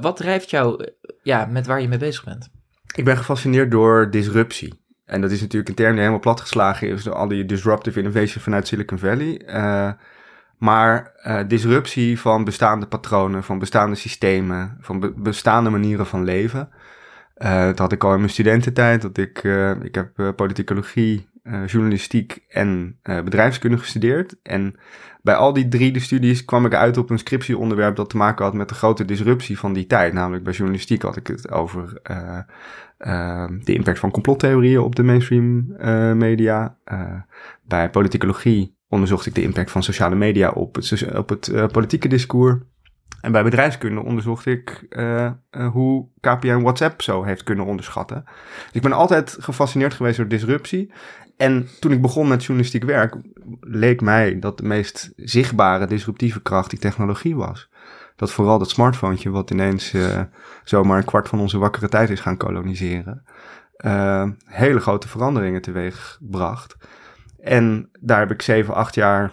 Wat drijft jou eh, ja, met waar je mee bezig bent? Ik ben gefascineerd door disruptie. En dat is natuurlijk een term die helemaal platgeslagen is door al die disruptive innovation vanuit Silicon Valley. Uh, maar uh, disruptie van bestaande patronen, van bestaande systemen, van be bestaande manieren van leven. Dat had ik al in mijn studententijd. Dat ik, ik heb politicologie, journalistiek en bedrijfskunde gestudeerd. En bij al die drie de studies kwam ik uit op een scriptieonderwerp dat te maken had met de grote disruptie van die tijd. Namelijk bij journalistiek had ik het over uh, de impact van complottheorieën op de mainstream media. bij politicologie onderzocht ik de impact van sociale media op op het politieke discours. En bij bedrijfskunde onderzocht ik hoe KPN WhatsApp zo heeft kunnen onderschatten. Ik ben altijd gefascineerd geweest door disruptie. En toen ik begon met journalistiek werk, leek mij dat de meest zichtbare disruptieve kracht die technologie was. Dat vooral dat smartphone, wat ineens uh, zomaar een kwart van onze wakkere tijd is gaan koloniseren, hele grote veranderingen teweeg bracht. En daar heb ik zeven, acht jaar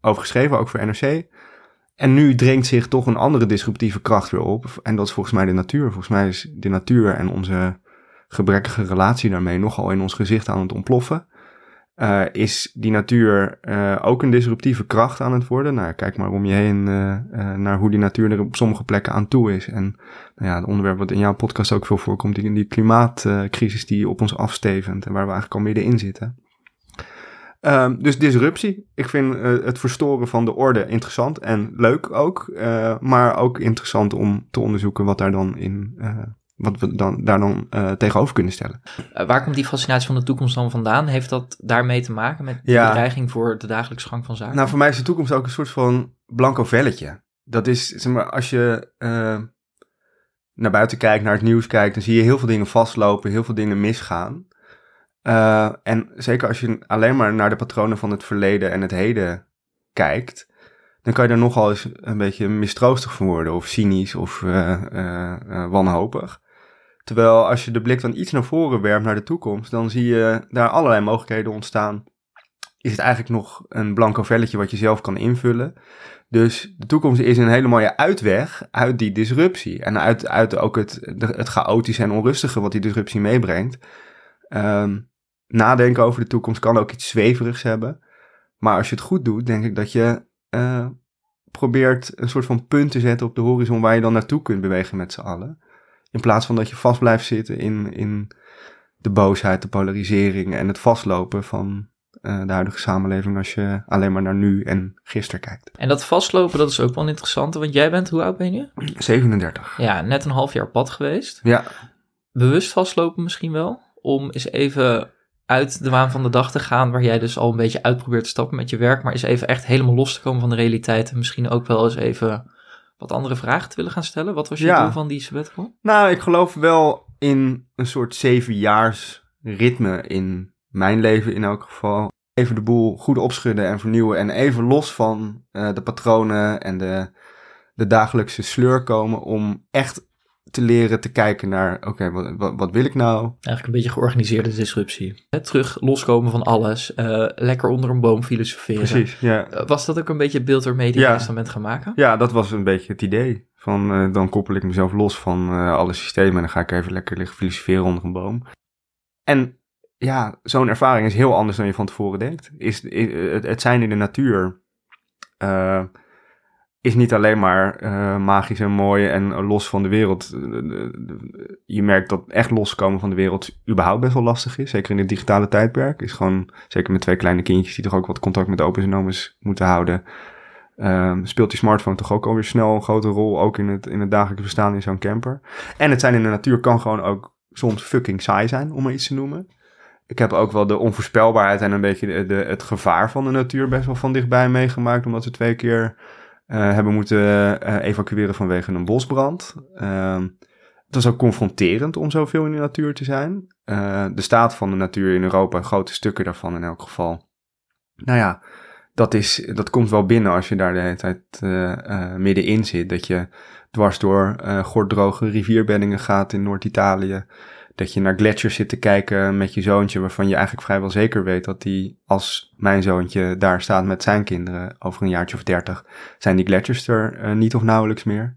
over geschreven, ook voor NRC. En nu dringt zich toch een andere disruptieve kracht weer op. En dat is volgens mij de natuur. Volgens mij is de natuur en onze gebrekkige relatie daarmee nogal in ons gezicht aan het ontploffen. Uh, is die natuur uh, ook een disruptieve kracht aan het worden? Nou, kijk maar om je heen uh, naar hoe die natuur er op sommige plekken aan toe is. En nou ja, het onderwerp wat in jouw podcast ook veel voorkomt, die, die klimaatcrisis die op ons afstevend en waar we eigenlijk al middenin zitten. Ehm, dus disruptie. Ik vind het verstoren van de orde interessant en leuk ook. maar ook interessant om te onderzoeken wat daar dan in wat we dan, daar dan tegenover kunnen stellen. Waar komt die fascinatie van de toekomst dan vandaan? Heeft dat daarmee te maken met de bedreiging voor de dagelijkse gang van zaken? Nou, voor mij is de toekomst ook een soort van blanco velletje. Dat is, zeg maar, als je naar buiten kijkt, naar het nieuws kijkt, dan zie je heel veel dingen vastlopen, heel veel dingen misgaan. En zeker als je alleen maar naar de patronen van het verleden en het heden kijkt, dan kan je er nogal eens een beetje mistroostig van worden, of cynisch of wanhopig. Terwijl als je de blik dan iets naar voren werpt naar de toekomst, dan zie je daar allerlei mogelijkheden ontstaan. Is het eigenlijk nog een blanco velletje wat je zelf kan invullen? Dus de toekomst is een hele mooie uitweg uit die disruptie. En uit, uit ook het, het chaotische en onrustige wat die disruptie meebrengt. Um, nadenken over de toekomst kan ook iets zweverigs hebben. Maar als je het goed doet, denk ik dat je uh, probeert een soort van punt te zetten op de horizon waar je dan naartoe kunt bewegen met z'n allen. In plaats van dat je vast blijft zitten in, in de boosheid, de polarisering en het vastlopen van uh, de huidige samenleving als je alleen maar naar nu en gisteren kijkt. En dat vastlopen, dat is ook wel interessant, want jij bent, hoe oud ben je? 37. Ja, net een half jaar pad geweest. Ja. Bewust vastlopen misschien wel, om eens even uit de waan van de dag te gaan, waar jij dus al een beetje uitprobeert te stappen met je werk, maar eens even echt helemaal los te komen van de realiteit en misschien ook wel eens even wat andere vragen te willen gaan stellen? Wat was je doel van die sabbatical? Nou, ik geloof wel in een soort zevenjaars ritme in mijn leven in elk geval. Even de boel goed opschudden en vernieuwen en even los van uh, de patronen en de, de dagelijkse sleur komen om echt te leren te kijken naar, oké, wat, wat, wat, wil ik nou? Eigenlijk een beetje georganiseerde disruptie. terug loskomen van alles, uh, lekker onder een boom filosoferen. Precies, ja. Uh, was dat ook een beetje het beeld waarmee je ja. bent gaan maken? Ja, dat was een beetje het idee. Van, uh, dan koppel ik mezelf los van alle systemen en dan ga ik even lekker liggen filosoferen onder een boom. En ja, zo'n ervaring is heel anders dan je van tevoren denkt. Is, is het, het zijn in de natuur is niet alleen maar uh, magisch en mooi en los van de wereld. Je merkt dat echt loskomen van de wereld überhaupt best wel lastig is. Zeker in het digitale tijdperk. Is gewoon, zeker met twee kleine kindjes die toch ook wat contact met open nomes moeten houden. Uh, speelt die smartphone toch ook alweer snel een grote rol. Ook in het, in het dagelijks bestaan in zo'n camper. En het zijn in de natuur kan gewoon ook soms fucking saai zijn, om maar iets te noemen. Ik heb ook wel de onvoorspelbaarheid en een beetje de, de, het gevaar van de natuur best wel van dichtbij meegemaakt. Omdat we twee keer hebben moeten evacueren vanwege een bosbrand. Ehm, het was ook confronterend om zoveel in de natuur te zijn. de staat van de natuur in Europa, grote stukken daarvan in elk geval. Nou ja, dat, is, dat komt wel binnen als je daar de hele tijd middenin zit. Dat je dwars door uh, gorddroge rivierbeddingen gaat in Noord-Italië. Dat je naar gletsjers zit te kijken met je zoontje, waarvan je eigenlijk vrijwel zeker weet dat die, als mijn zoontje daar staat met zijn kinderen over een jaartje of dertig, zijn die gletsjers er uh, niet of nauwelijks meer.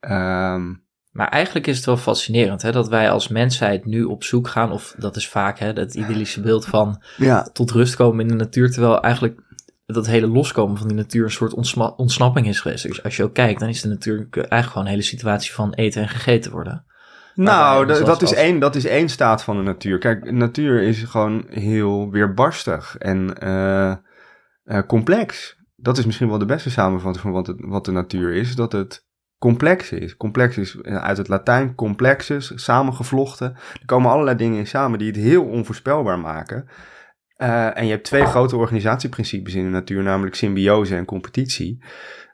Um, maar eigenlijk is het wel fascinerend hè, dat wij als mensheid nu op zoek gaan, of dat is vaak hè, het idyllische beeld van ja. tot rust komen in de natuur, terwijl eigenlijk dat hele loskomen van die natuur een soort ontsnapping is geweest. Dus als je ook kijkt, dan is de natuurlijk eigenlijk gewoon een hele situatie van eten en gegeten worden. Nou, dat, is één, dat is één staat van de natuur. Kijk, de natuur is gewoon heel weerbarstig en uh, uh, complex. Dat is misschien wel de beste samenvatting van wat, het, wat de natuur is. Dat het complex is. Complex is eh, uit het Latijn complexus, samengevlochten. Er komen allerlei dingen in samen die het heel onvoorspelbaar maken. Uh, en je hebt twee grote organisatieprincipes in de natuur, namelijk symbiose en competitie.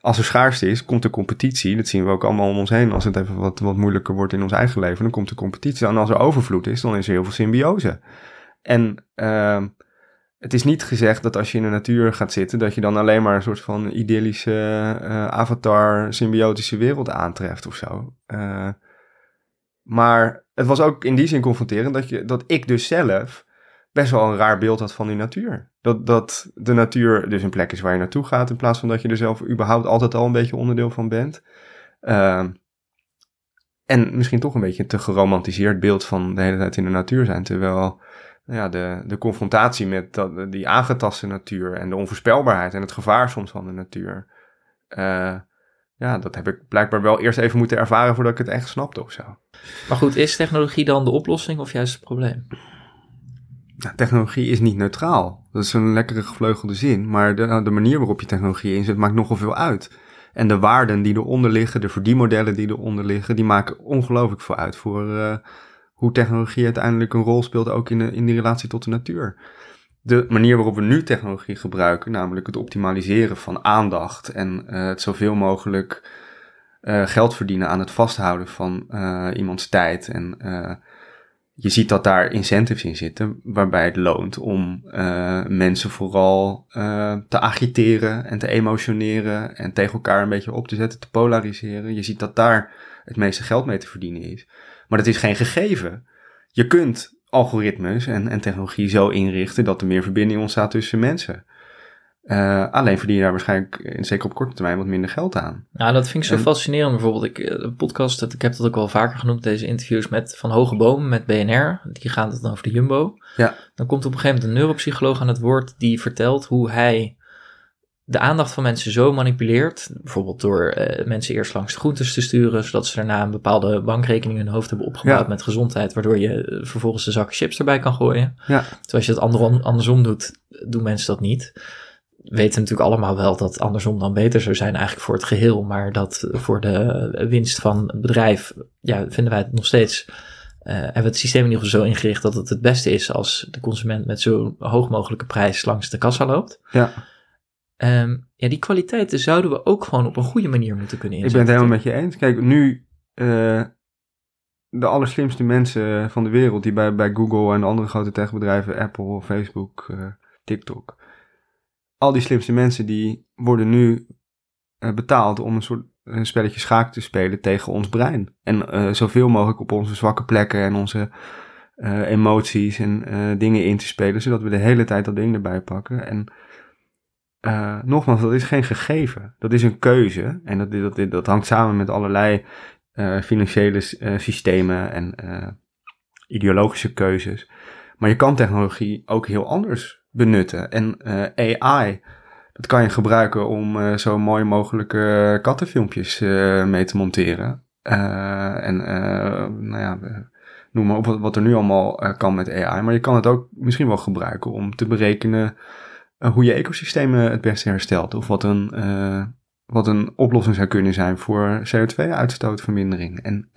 Als er schaarste is, komt de competitie. Dat zien we ook allemaal om ons heen. Als het even wat, wat moeilijker wordt in ons eigen leven, dan komt de competitie. En als er overvloed is, dan is er heel veel symbiose. En uh, het is niet gezegd dat als je in de natuur gaat zitten, dat je dan alleen maar een soort van idyllische uh, avatar, symbiotische wereld aantreft of zo. Uh, maar het was ook in die zin confronterend dat, je, dat ik dus zelf best wel een raar beeld had van die natuur. Dat, dat de natuur dus een plek is waar je naartoe gaat, in plaats van dat je er zelf überhaupt altijd al een beetje onderdeel van bent. Uh, en misschien toch een beetje een te geromantiseerd beeld van de hele tijd in de natuur zijn. Terwijl ja, de, de confrontatie met dat, die aangetaste natuur en de onvoorspelbaarheid en het gevaar soms van de natuur. Uh, ja, dat heb ik blijkbaar wel eerst even moeten ervaren voordat ik het echt snapte of zo. Maar goed, is technologie dan de oplossing of juist het probleem? Technologie is niet neutraal. Dat is een lekkere gevleugelde zin, maar de, de manier waarop je technologie inzet maakt nogal veel uit. En de waarden die eronder liggen, de verdienmodellen die eronder liggen, die maken ongelooflijk veel uit voor uh, hoe technologie uiteindelijk een rol speelt ook in, de, in die relatie tot de natuur. De manier waarop we nu technologie gebruiken, namelijk het optimaliseren van aandacht en uh, het zoveel mogelijk uh, geld verdienen aan het vasthouden van iemands tijd en je ziet dat daar incentives in zitten, waarbij het loont om uh, mensen vooral uh, te agiteren en te emotioneren en tegen elkaar een beetje op te zetten, te polariseren. Je ziet dat daar het meeste geld mee te verdienen is. Maar dat is geen gegeven. Je kunt algoritmes en, en technologie zo inrichten dat er meer verbinding ontstaat tussen mensen. Uh, alleen verdien je daar waarschijnlijk, zeker op korte termijn, wat minder geld aan. Nou, dat vind ik zo fascinerend. Bijvoorbeeld, ik, eh, de podcast, ik heb dat ook wel vaker genoemd, deze interviews met Van Hoge Boom, met BNR. Die gaan het dan over de Jumbo. Ja. Dan komt op een gegeven moment een neuropsycholoog aan het woord die vertelt hoe hij de aandacht van mensen zo manipuleert. Bijvoorbeeld door uh, mensen eerst langs de groentes te sturen, zodat ze daarna een bepaalde bankrekening in hun hoofd hebben opgebouwd met gezondheid, waardoor je vervolgens de zak chips erbij kan gooien. Ja. Terwijl als je het andersom doet, doen mensen dat niet weten natuurlijk allemaal wel dat andersom dan beter zou zijn eigenlijk voor het geheel. Maar dat voor de winst van het bedrijf, ja, vinden wij het nog steeds. Uh, hebben we het systeem in ieder geval zo ingericht dat het het beste is als de consument met zo hoog mogelijke prijs langs de kassa loopt. Ja. Um, ja, die kwaliteiten zouden we ook gewoon op een goede manier moeten kunnen inzetten. Ik ben het helemaal met je eens. Kijk, nu uh, de allerslimste mensen van de wereld die bij, bij Google en andere grote techbedrijven, Apple, Facebook, uh, TikTok, al die slimste mensen die worden nu uh, betaald om een soort een spelletje schaak te spelen tegen ons brein. En uh, zoveel mogelijk op onze zwakke plekken en onze uh, emoties en dingen in te spelen, zodat we de hele tijd dat ding erbij pakken. En nogmaals, dat is geen gegeven. Dat is een keuze. En dat, dat, dat hangt samen met allerlei financiële systemen en ideologische keuzes. Maar je kan technologie ook heel anders benutten. En uh, AI, dat kan je gebruiken om uh, zo mooi mogelijke kattenfilmpjes uh, mee te monteren. en nou ja, noem maar op wat, wat er nu allemaal kan met AI. Maar je kan het ook misschien wel gebruiken om te berekenen hoe je ecosystemen het beste herstelt. Of wat een, wat een oplossing zou kunnen zijn voor CO2-uitstootvermindering. En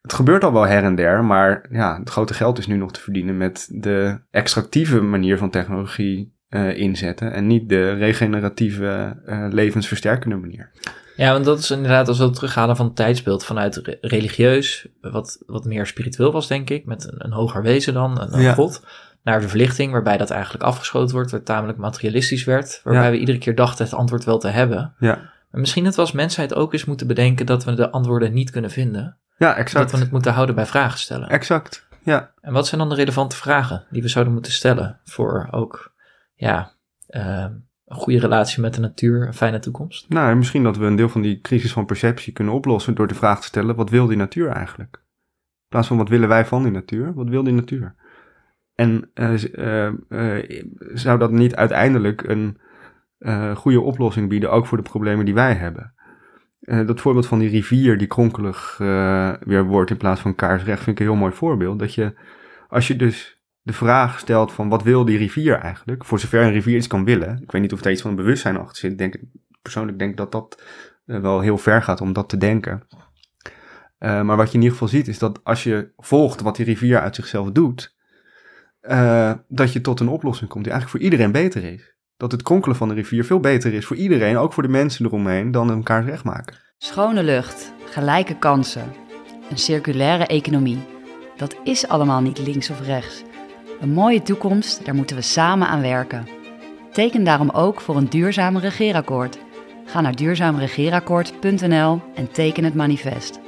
het gebeurt al wel her en der, maar ja, het grote geld is nu nog te verdienen met de extractieve manier van technologie eh, inzetten en niet de regeneratieve, uh, levensversterkende manier. Ja, want dat is inderdaad als we terughalen van het tijdsbeeld vanuit religieus, wat, wat meer spiritueel was, denk ik, met een, een hoger wezen dan, een, god, naar de verlichting, waarbij dat eigenlijk afgeschoten wordt, waar tamelijk materialistisch werd, waarbij we iedere keer dachten het antwoord wel te hebben. Ja. Maar misschien dat we als mensheid ook eens moeten bedenken dat we de antwoorden niet kunnen vinden. Ja, exact. Dat we het moeten houden bij vragen stellen. Exact, ja. En wat zijn dan de relevante vragen die we zouden moeten stellen voor ook, ja, uh, een goede relatie met de natuur, een fijne toekomst? Nou, misschien dat we een deel van die crisis van perceptie kunnen oplossen door de vraag te stellen: wat wil die natuur eigenlijk? In plaats van wat willen wij van die natuur, wat wil die natuur? En uh, uh, uh, zou dat niet uiteindelijk een goede oplossing bieden, ook voor de problemen die wij hebben? Dat voorbeeld van die rivier die kronkelig weer wordt in plaats van kaarsrecht, vind ik een heel mooi voorbeeld. Dat je, als je dus de vraag stelt van wat wil die rivier eigenlijk? Voor zover een rivier iets kan willen. Ik weet niet of daar iets van een bewustzijn achter zit. Denk, persoonlijk denk dat dat uh, wel heel ver gaat om dat te denken. Maar wat je in ieder geval ziet is dat als je volgt wat die rivier uit zichzelf doet, dat je tot een oplossing komt die eigenlijk voor iedereen beter is. Dat het kronkelen van de rivier veel beter is voor iedereen, ook voor de mensen eromheen, dan elkaar recht maken. Schone lucht, gelijke kansen, een circulaire economie. Dat is allemaal niet links of rechts. Een mooie toekomst, daar moeten we samen aan werken. Teken daarom ook voor een duurzaam regeerakkoord. Ga naar duurzaamregeerakkoord.nl en teken het manifest.